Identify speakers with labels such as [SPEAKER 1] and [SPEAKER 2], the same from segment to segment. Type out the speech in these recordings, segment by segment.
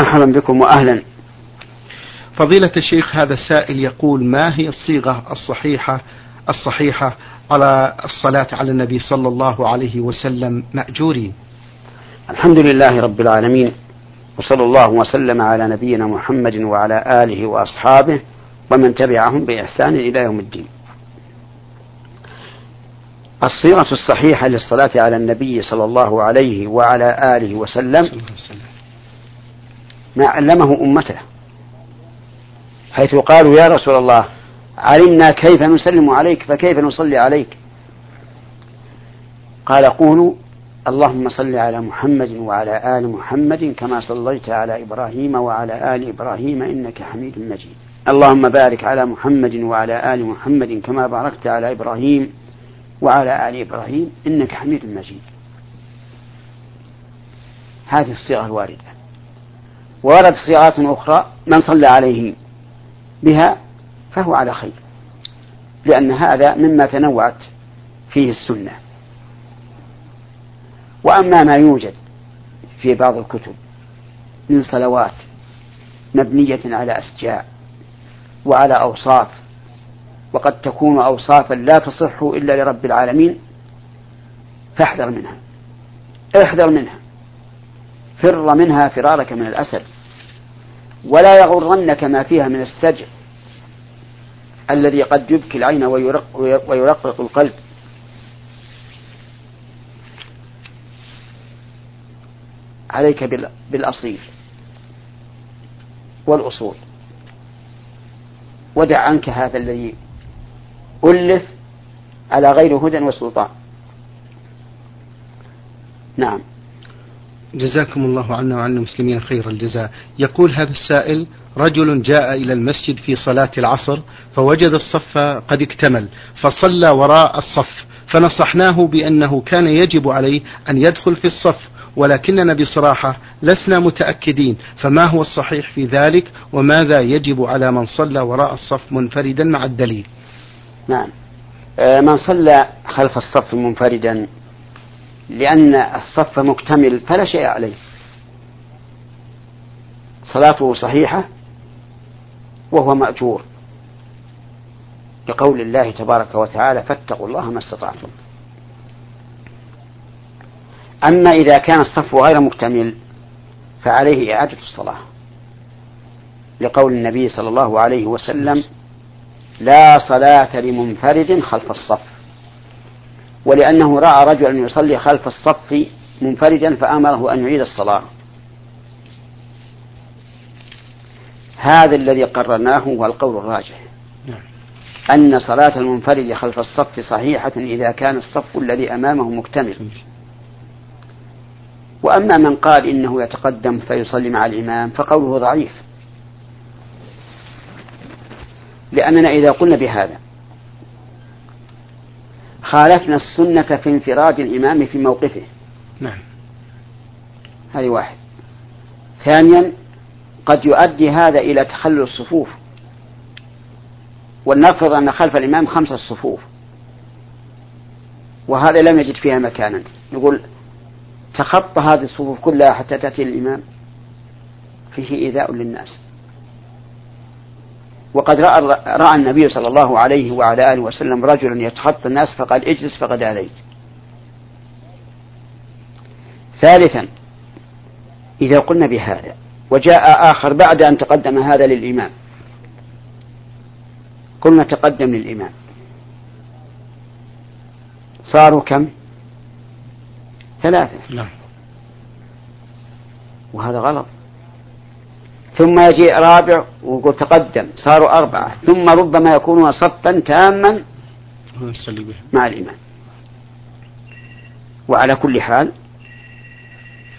[SPEAKER 1] مرحبا بكم واهلا. فضيلة الشيخ هذا السائل يقول ما هي الصيغة الصحيحة الصحيحة على الصلاة على النبي صلى الله عليه وسلم مأجورين. الحمد لله رب العالمين وصلى الله وسلم على نبينا محمد وعلى آله وأصحابه ومن تبعهم بإحسان إلى يوم الدين. الصيغة الصحيحة للصلاة على النبي صلى الله عليه وعلى آله وسلم ما علمه أمته حيث قالوا يا رسول الله علمنا كيف نسلم عليك فكيف نصلي عليك قال قولوا اللهم صل على محمد وعلى آل محمد كما صليت على إبراهيم وعلى آل إبراهيم إنك حميد مجيد اللهم بارك على محمد وعلى آل محمد كما باركت على إبراهيم وعلى آل إبراهيم إنك حميد مجيد هذه الصيغة الواردة وردت صيغات أخرى من صلى عليه بها فهو على خير لأن هذا مما تنوعت فيه السنة وأما ما يوجد في بعض الكتب من صلوات مبنية على أشجاع وعلى أوصاف وقد تكون أوصافا لا تصح إلا لرب العالمين فاحذر منها احذر منها فر منها فرارك من الأسد ولا يغرنك ما فيها من السجع الذي قد يبكي العين ويرق ويرقق القلب عليك بالأصيل والأصول ودع عنك هذا الذي ألف على غير هدى وسلطان نعم
[SPEAKER 2] جزاكم الله عنا وعن المسلمين خير الجزاء يقول هذا السائل رجل جاء إلى المسجد في صلاة العصر فوجد الصف قد اكتمل فصلى وراء الصف فنصحناه بأنه كان يجب عليه أن يدخل في الصف ولكننا بصراحة لسنا متأكدين فما هو الصحيح في ذلك وماذا يجب على من صلى وراء الصف منفردا مع الدليل
[SPEAKER 1] نعم آه، من صلى خلف الصف منفردا لأن الصف مكتمل فلا شيء عليه صلاته صحيحة وهو مأجور لقول الله تبارك وتعالى فاتقوا الله ما استطعتم أما إذا كان الصف غير مكتمل فعليه إعادة الصلاة لقول النبي صلى الله عليه وسلم لا صلاة لمنفرد خلف الصف ولأنه رأى رجلا يصلي خلف الصف منفردا فأمره أن يعيد الصلاة هذا الذي قررناه هو القول الراجح نعم. أن صلاة المنفرد خلف الصف صحيحة إذا كان الصف الذي أمامه مكتمل وأما من قال إنه يتقدم فيصلي مع الإمام فقوله ضعيف لأننا إذا قلنا بهذا خالفنا السنة في انفراد الإمام في موقفه نعم هذه واحد ثانيا قد يؤدي هذا إلى تخلل الصفوف ولنفرض أن خلف الإمام خمسة صفوف وهذا لم يجد فيها مكانا نقول تخطى هذه الصفوف كلها حتى تأتي الإمام فيه إيذاء للناس وقد رأى, رأى النبي صلى الله عليه وعلى آله وسلم رجلا يتخطى الناس فقال اجلس فقد آذيت ثالثا إذا قلنا بهذا وجاء آخر بعد أن تقدم هذا للإمام قلنا تقدم للإمام صاروا كم ثلاثة لا. نعم. وهذا غلط ثم يجيء رابع ويقول تقدم صاروا أربعة ثم ربما يكونون صفا تاما مع الإمام وعلى كل حال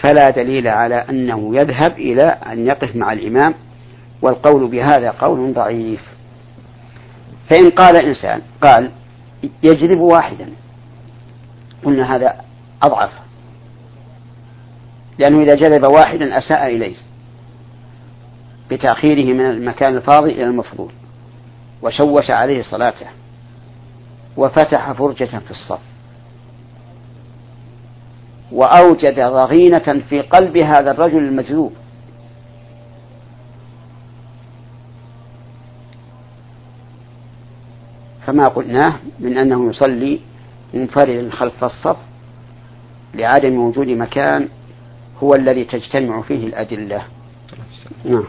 [SPEAKER 1] فلا دليل على أنه يذهب إلى أن يقف مع الإمام والقول بهذا قول ضعيف فإن قال إنسان قال يجلب واحدا قلنا هذا أضعف لأنه إذا جلب واحدا أساء إليه بتأخيره من المكان الفاضي إلى المفضول وشوش عليه صلاته وفتح فرجة في الصف وأوجد ضغينة في قلب هذا الرجل المجذوب فما قلناه من أنه يصلي منفردا خلف الصف لعدم وجود مكان هو الذي تجتمع فيه الأدلة
[SPEAKER 2] نعم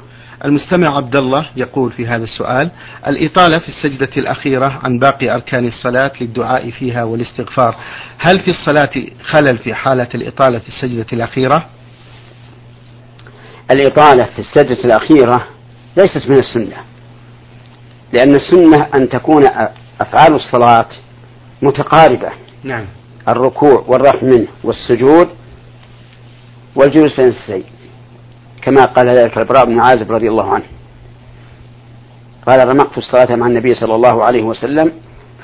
[SPEAKER 2] المستمع عبد الله يقول في هذا السؤال الإطالة في السجدة الأخيرة عن باقي أركان الصلاة للدعاء فيها والاستغفار هل في الصلاة خلل في حالة الإطالة في السجدة الأخيرة
[SPEAKER 1] الإطالة في السجدة الأخيرة ليست من السنة لأن السنة أن تكون أفعال الصلاة متقاربة نعم الركوع والرحم منه والسجود والجلوس بين السجود كما قال ذلك البراء بن عازب رضي الله عنه قال رمقت الصلاة مع النبي صلى الله عليه وسلم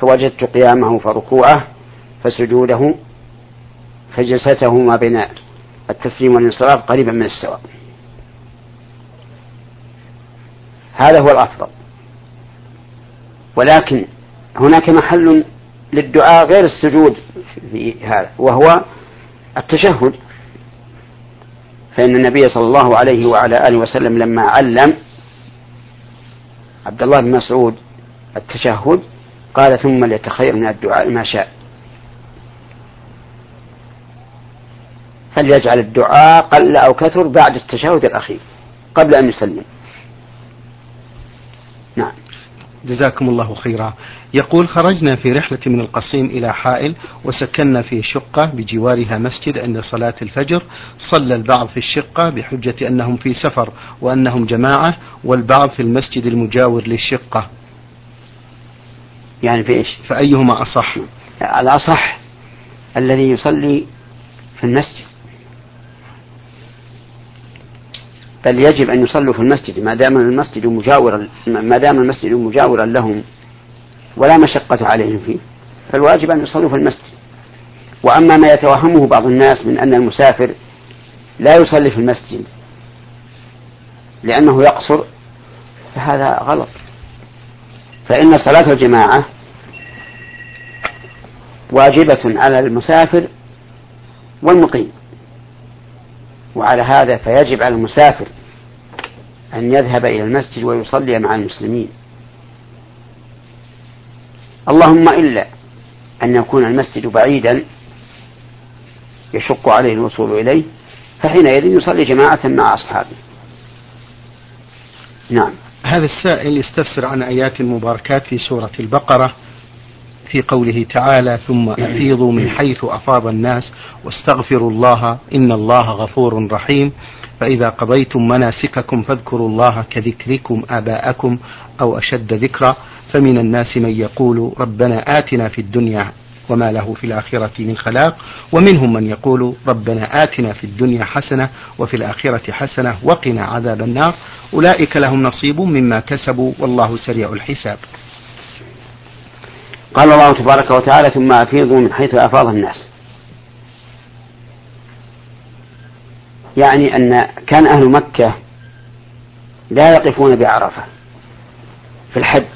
[SPEAKER 1] فوجدت قيامه فركوعه فسجوده فجلسته ما بين التسليم والانصراف قريبا من السواء هذا هو الأفضل ولكن هناك محل للدعاء غير السجود في هذا وهو التشهد فإن النبي صلى الله عليه وعلى آله وسلم لما علم عبد الله بن مسعود التشهد قال ثم ليتخير من الدعاء ما شاء فليجعل الدعاء قل أو كثر بعد التشهد الأخير قبل أن يسلم
[SPEAKER 2] جزاكم الله خيرا يقول خرجنا في رحلة من القصيم إلى حائل وسكننا في شقة بجوارها مسجد عند صلاة الفجر صلى البعض في الشقة بحجة أنهم في سفر وأنهم جماعة والبعض في المسجد المجاور للشقة
[SPEAKER 1] يعني في إيش
[SPEAKER 2] فأيهما أصح
[SPEAKER 1] الأصح الذي يصلي في المسجد بل يجب أن يصلوا في المسجد ما دام المسجد مجاورا ما دام المسجد مجاورا لهم ولا مشقة عليهم فيه فالواجب أن يصلوا في المسجد وأما ما يتوهمه بعض الناس من أن المسافر لا يصلي في المسجد لأنه يقصر فهذا غلط فإن صلاة الجماعة واجبة على المسافر والمقيم وعلى هذا فيجب على المسافر أن يذهب إلى المسجد ويصلي مع المسلمين اللهم إلا أن يكون المسجد بعيدا يشق عليه الوصول إليه فحينئذ يصلي جماعة مع أصحابه نعم
[SPEAKER 2] هذا السائل يستفسر عن آيات مباركات في سورة البقرة في قوله تعالى ثم أفيضوا من حيث أفاض الناس واستغفروا الله إن الله غفور رحيم فإذا قضيتم مناسككم فاذكروا الله كذكركم آباءكم أو أشد ذكرا فمن الناس من يقول ربنا آتنا في الدنيا وما له في الآخرة من خلاق ومنهم من يقول ربنا آتنا في الدنيا حسنة وفي الآخرة حسنة وقنا عذاب النار أولئك لهم نصيب مما كسبوا والله سريع الحساب
[SPEAKER 1] قال الله تبارك وتعالى ثم أفيضوا من حيث أفاض الناس يعني أن كان أهل مكة لا يقفون بعرفة في الحج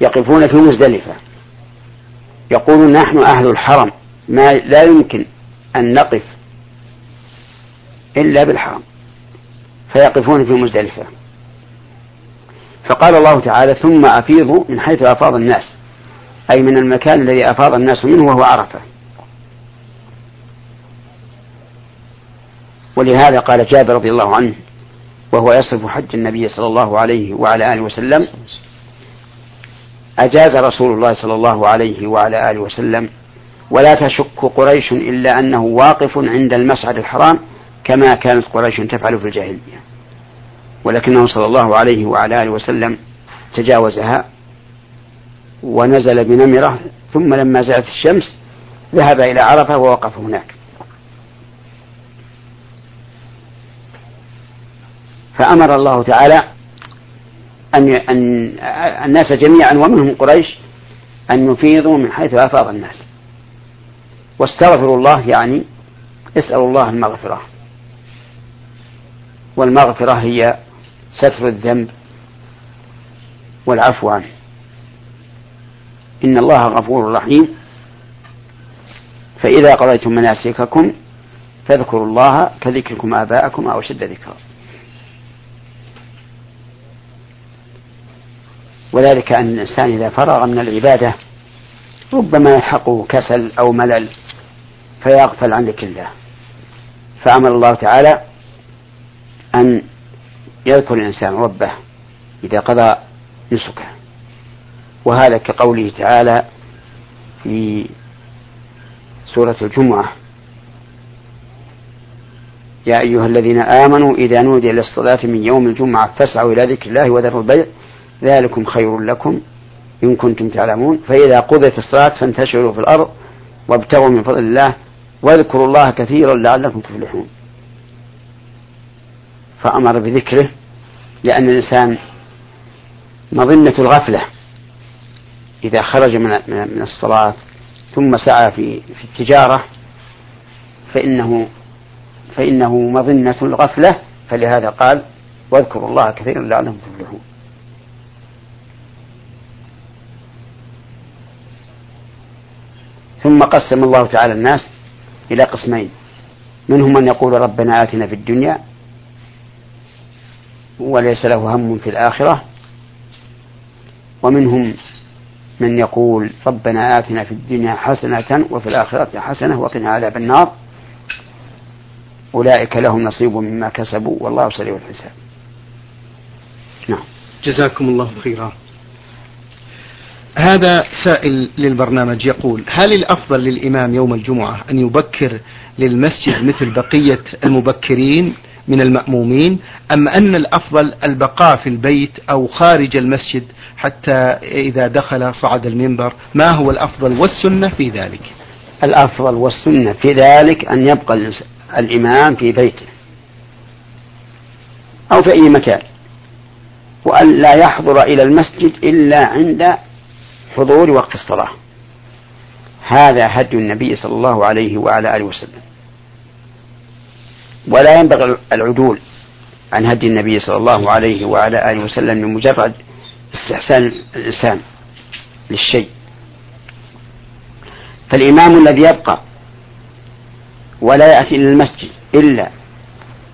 [SPEAKER 1] يقفون في مزدلفة يقولون نحن أهل الحرم ما لا يمكن أن نقف إلا بالحرم فيقفون في مزدلفة فقال الله تعالى ثم أفيضوا من حيث أفاض الناس أي من المكان الذي أفاض الناس منه وهو عرفة ولهذا قال جابر رضي الله عنه وهو يصف حج النبي صلى الله عليه وعلى آله وسلم أجاز رسول الله صلى الله عليه وعلى آله وسلم ولا تشك قريش إلا أنه واقف عند المسعد الحرام كما كانت قريش تفعل في الجاهلية ولكنه صلى الله عليه وعلى آله وسلم تجاوزها ونزل بنمرة ثم لما زالت الشمس ذهب إلى عرفة ووقف هناك فأمر الله تعالى أن أن الناس جميعا ومنهم قريش أن يفيضوا من حيث أفاض الناس واستغفروا الله يعني اسألوا الله المغفرة والمغفرة هي ستر الذنب والعفو عنه إن الله غفور رحيم فإذا قضيتم مناسككم فاذكروا الله كذكركم آباءكم أو أشد ذكرا وذلك أن الإنسان إذا فرغ من العبادة ربما يلحقه كسل أو ملل فيغفل عن ذكر الله فأمر الله تعالى أن يذكر الإنسان ربه إذا قضى نسكه وهذا كقوله تعالى في سورة الجمعة يا أيها الذين آمنوا إذا نودي للصلاة من يوم الجمعة فاسعوا إلى ذكر الله وذروا البيع ذلكم خير لكم إن كنتم تعلمون فإذا قضيت الصلاة فانتشروا في الأرض وابتغوا من فضل الله واذكروا الله كثيرا لعلكم تفلحون فأمر بذكره لأن الإنسان مظنة الغفلة إذا خرج من من الصلاة ثم سعى في في التجارة فإنه فإنه مظنة الغفلة فلهذا قال واذكروا الله كثيرا لعلهم تفلحون ثم قسم الله تعالى الناس إلى قسمين منهم من يقول ربنا آتنا في الدنيا وليس له هم في الآخرة ومنهم من يقول ربنا آتنا في الدنيا حسنة وفي الآخرة حسنة وقنا عذاب النار أولئك لهم نصيب مما كسبوا والله سريع الحساب نعم
[SPEAKER 2] جزاكم الله خيرا هذا سائل للبرنامج يقول هل الأفضل للإمام يوم الجمعة أن يبكر للمسجد مثل بقية المبكرين من المأمومين أم أن الأفضل البقاء في البيت أو خارج المسجد حتى إذا دخل صعد المنبر ما هو الأفضل والسنة في ذلك
[SPEAKER 1] الأفضل والسنة في ذلك أن يبقى الإمام في بيته أو في أي مكان وأن لا يحضر إلى المسجد إلا عند حضور وقت الصلاة هذا هدي النبي صلى الله عليه وعلى آله وسلم ولا ينبغي العدول عن هدي النبي صلى الله عليه وعلى آله وسلم لمجرد استحسان الإنسان للشيء فالإمام الذي يبقى ولا يأتي إلى المسجد إلا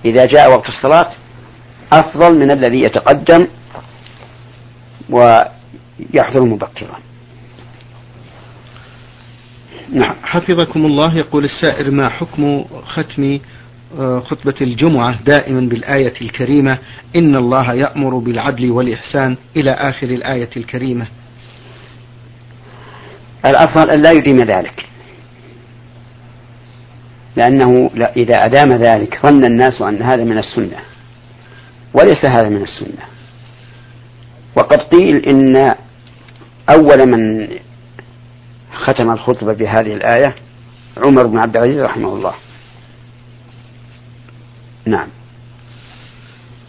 [SPEAKER 1] إذا جاء وقت الصلاة أفضل من الذي يتقدم و يحضر مبكرا
[SPEAKER 2] نعم حفظكم الله يقول السائر ما حكم ختم آه، خطبة الجمعة دائما بالآية الكريمة إن الله يأمر بالعدل والإحسان إلى آخر الآية الكريمة
[SPEAKER 1] الأفضل أن لا يديم ذلك لأنه إذا أدام ذلك ظن الناس أن هذا من السنة وليس هذا من السنة وقد قيل إن أول من ختم الخطبة بهذه الآية عمر بن عبد العزيز رحمه الله نعم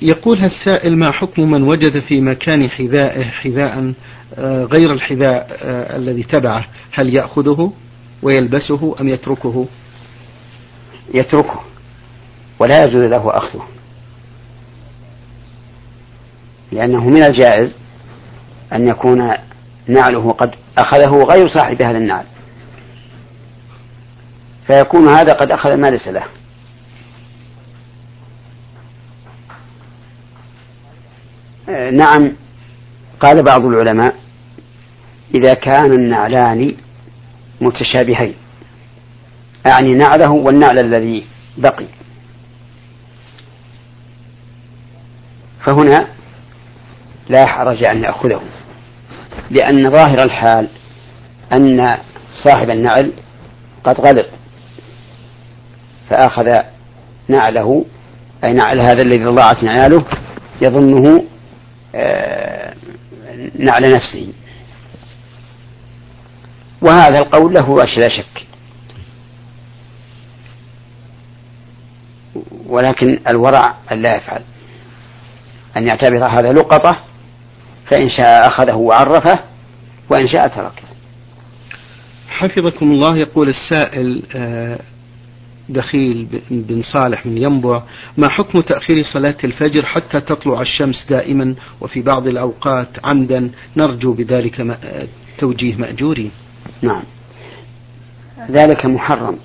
[SPEAKER 2] يقول السائل ما حكم من وجد في مكان حذائه حذاء آه، غير الحذاء آه، الذي تبعه هل يأخذه ويلبسه أم يتركه
[SPEAKER 1] يتركه ولا يجوز له أخذه لأنه من الجائز أن يكون نعله قد أخذه غير صاحب هذا النعل فيكون هذا قد أخذ ما ليس له آه، نعم قال بعض العلماء إذا كان النعلان متشابهين أعني نعله والنعل الذي بقي فهنا لا حرج أن يأخذه لأن ظاهر الحال أن صاحب النعل قد غلط فأخذ نعله أي نعل هذا الذي ضاعت نعاله يظنه آه، نعل نفسه وهذا القول له وجه لا شك ولكن الورع أن لا يفعل أن يعتبر هذا لقطة فإن شاء أخذه وعرفه وإن شاء تركه
[SPEAKER 2] حفظكم الله يقول السائل آه، دخيل بن صالح من ينبع ما حكم تأخير صلاة الفجر حتى تطلع الشمس دائما وفي بعض الأوقات عمدا نرجو بذلك آه، توجيه مأجوري
[SPEAKER 1] نعم ذلك محرم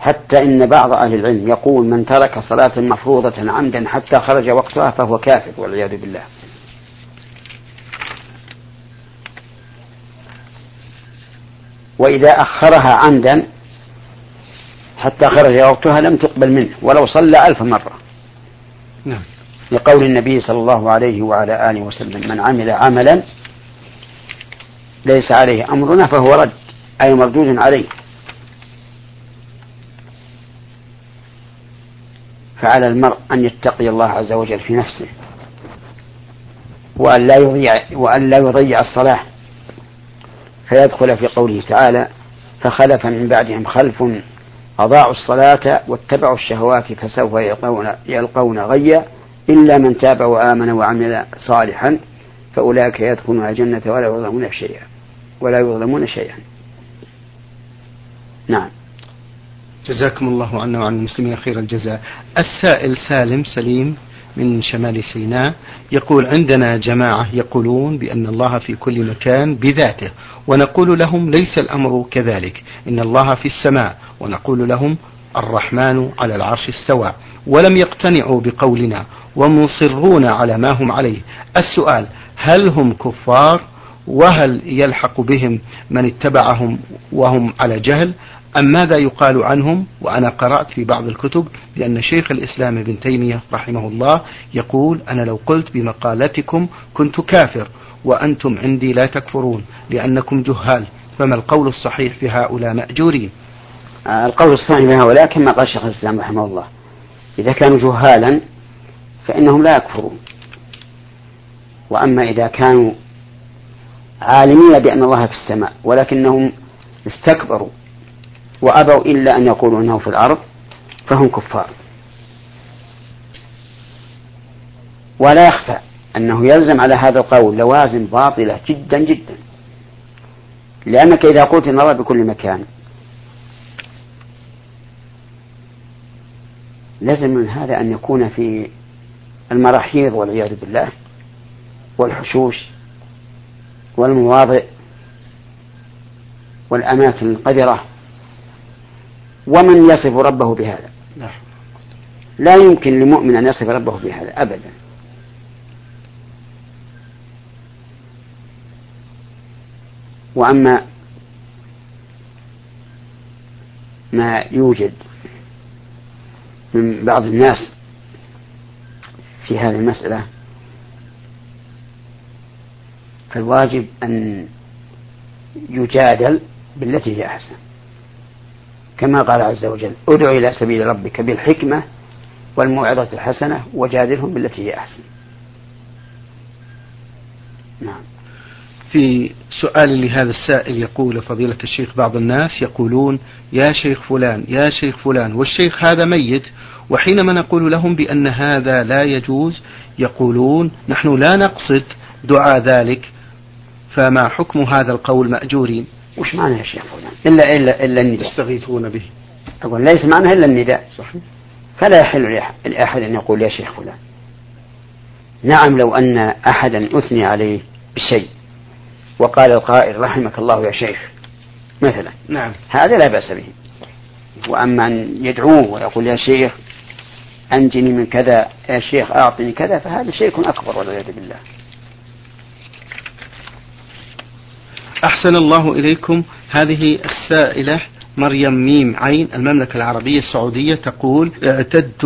[SPEAKER 1] حتى إن بعض أهل العلم يقول من ترك صلاة مفروضة عمدا حتى خرج وقتها فهو كافر والعياذ بالله وإذا أخرها عمدا حتى خرج وقتها لم تقبل منه ولو صلى ألف مرة نعم. لقول النبي صلى الله عليه وعلى آله وسلم من عمل عملا ليس عليه أمرنا فهو رد أي مردود عليه فعلى المرء أن يتقي الله عز وجل في نفسه وأن لا يضيع وأن لا يضيع الصلاة فيدخل في قوله تعالى فخلف من بعدهم خلف أضاعوا الصلاة واتبعوا الشهوات فسوف يلقون يلقون غيا إلا من تاب وآمن وعمل صالحا فأولئك يدخلون الجنة ولا يظلمون شيئا ولا يظلمون شيئا نعم
[SPEAKER 2] جزاكم الله عنا وعن المسلمين خير الجزاء السائل سالم سليم من شمال سيناء يقول عندنا جماعة يقولون بأن الله في كل مكان بذاته ونقول لهم ليس الأمر كذلك إن الله في السماء ونقول لهم الرحمن على العرش استوى ولم يقتنعوا بقولنا ومصرون على ما هم عليه السؤال هل هم كفار وهل يلحق بهم من اتبعهم وهم على جهل أم ماذا يقال عنهم وأنا قرأت في بعض الكتب بأن شيخ الإسلام ابن تيمية رحمه الله يقول أنا لو قلت بمقالتكم كنت كافر وأنتم عندي لا تكفرون لأنكم جهال فما القول الصحيح في هؤلاء مأجورين
[SPEAKER 1] آه، القول الصحيح في هؤلاء كما قال شيخ الإسلام رحمه الله إذا كانوا جهالا فإنهم لا يكفرون وأما إذا كانوا عالمين بأن الله في السماء ولكنهم استكبروا وأبوا إلا أن يقولوا أنه في الأرض فهم كفار ولا يخفى أنه يلزم على هذا القول لوازم باطلة جدا جدا لأنك إذا قلت إن الله بكل مكان لازم من هذا أن يكون في المراحيض والعياذ بالله والحشوش والمواضع والأماكن القذرة ومن يصف ربه بهذا نعم. لا يمكن لمؤمن أن يصف ربه بهذا أبدا وأما ما يوجد من بعض الناس في هذه المسألة فالواجب أن يجادل بالتي هي أحسن كما قال عز وجل ادع إلى سبيل ربك بالحكمة والموعظة الحسنة وجادلهم بالتي هي أحسن
[SPEAKER 2] نعم في سؤال لهذا السائل يقول فضيلة الشيخ بعض الناس يقولون يا شيخ فلان يا شيخ فلان والشيخ هذا ميت وحينما نقول لهم بأن هذا لا يجوز يقولون نحن لا نقصد دعاء ذلك فما حكم هذا القول مأجورين
[SPEAKER 1] وش معنى يا شيخ فلان إلا إلا إلا النداء
[SPEAKER 2] يستغيثون به
[SPEAKER 1] أقول ليس معنى إلا النداء صحيح فلا يحل لأحد أن يقول يا شيخ فلان نعم لو أن أحدا أثني عليه بشيء وقال القائل رحمك الله يا شيخ مثلا
[SPEAKER 2] نعم
[SPEAKER 1] هذا لا بأس به وأما أن يدعوه ويقول يا شيخ أنجني من كذا يا شيخ أعطني كذا فهذا شيء أكبر والعياذ بالله
[SPEAKER 2] أحسن الله إليكم هذه السائلة مريم ميم عين المملكة العربية السعودية تقول اعتدت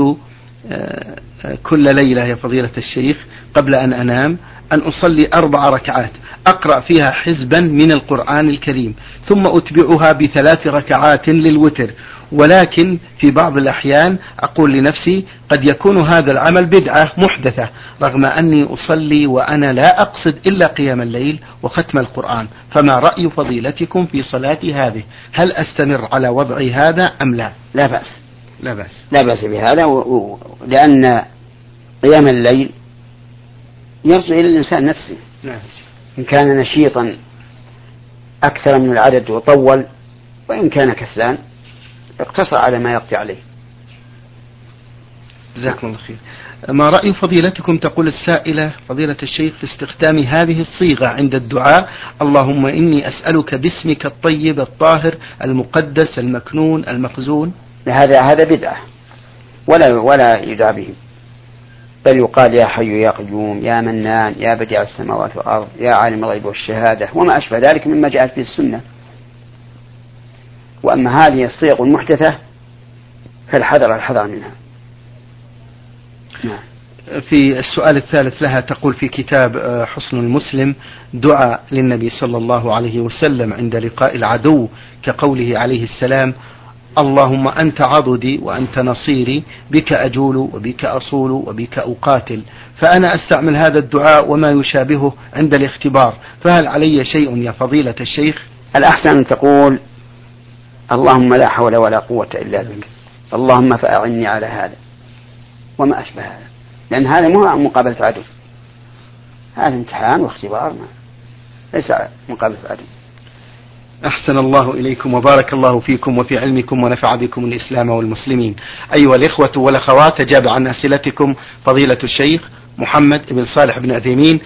[SPEAKER 2] آه، آه، كل ليلة يا فضيلة الشيخ قبل أن أنام أن أصلي أربع ركعات أقرأ فيها حزبا من القرآن الكريم ثم أتبعها بثلاث ركعات للوتر ولكن في بعض الأحيان أقول لنفسي قد يكون هذا العمل بدعة محدثة رغم أني أصلي وأنا لا أقصد إلا قيام الليل وختم القرآن فما رأي فضيلتكم في صلاتي هذه هل أستمر على وضعي هذا أم لا
[SPEAKER 1] لا بأس
[SPEAKER 2] لا بأس
[SPEAKER 1] لا بأس بهذا و... و... لأن قيام الليل يرجع إلى الإنسان نفسه نعم. إن كان نشيطا أكثر من العدد وطول وإن كان كسلان اقتصر على ما يقضي عليه
[SPEAKER 2] جزاكم الله خير ما رأي فضيلتكم تقول السائلة فضيلة الشيخ في استخدام هذه الصيغة عند الدعاء اللهم إني أسألك باسمك الطيب الطاهر المقدس المكنون المخزون
[SPEAKER 1] هذا هذا بدعة ولا ولا يدعى به بل يقال يا حي يا قيوم يا منان يا بديع السماوات والأرض يا عالم الغيب والشهادة وما أشبه ذلك مما جاءت به السنة وأما هذه الصيغ المحدثة فالحذر الحذر منها
[SPEAKER 2] نعم. في السؤال الثالث لها تقول في كتاب آه، حسن المسلم دعاء للنبي صلى الله عليه وسلم عند لقاء العدو كقوله عليه السلام اللهم أنت عضدي وأنت نصيري بك أجول وبك أصول وبك أقاتل فأنا أستعمل هذا الدعاء وما يشابهه عند الاختبار فهل علي شيء يا فضيلة الشيخ
[SPEAKER 1] الأحسن أن تقول اللهم لا حول ولا قوة إلا بك اللهم فأعني على هذا وما أشبه هذا لأن هذا مو مقابلة عدو هذا امتحان واختبار ما. ليس مقابلة عدو
[SPEAKER 2] أحسن الله إليكم وبارك الله فيكم وفي علمكم ونفع بكم الإسلام والمسلمين أيها الإخوة والأخوات أجاب عن أسئلتكم فضيلة الشيخ محمد بن صالح بن أثيمين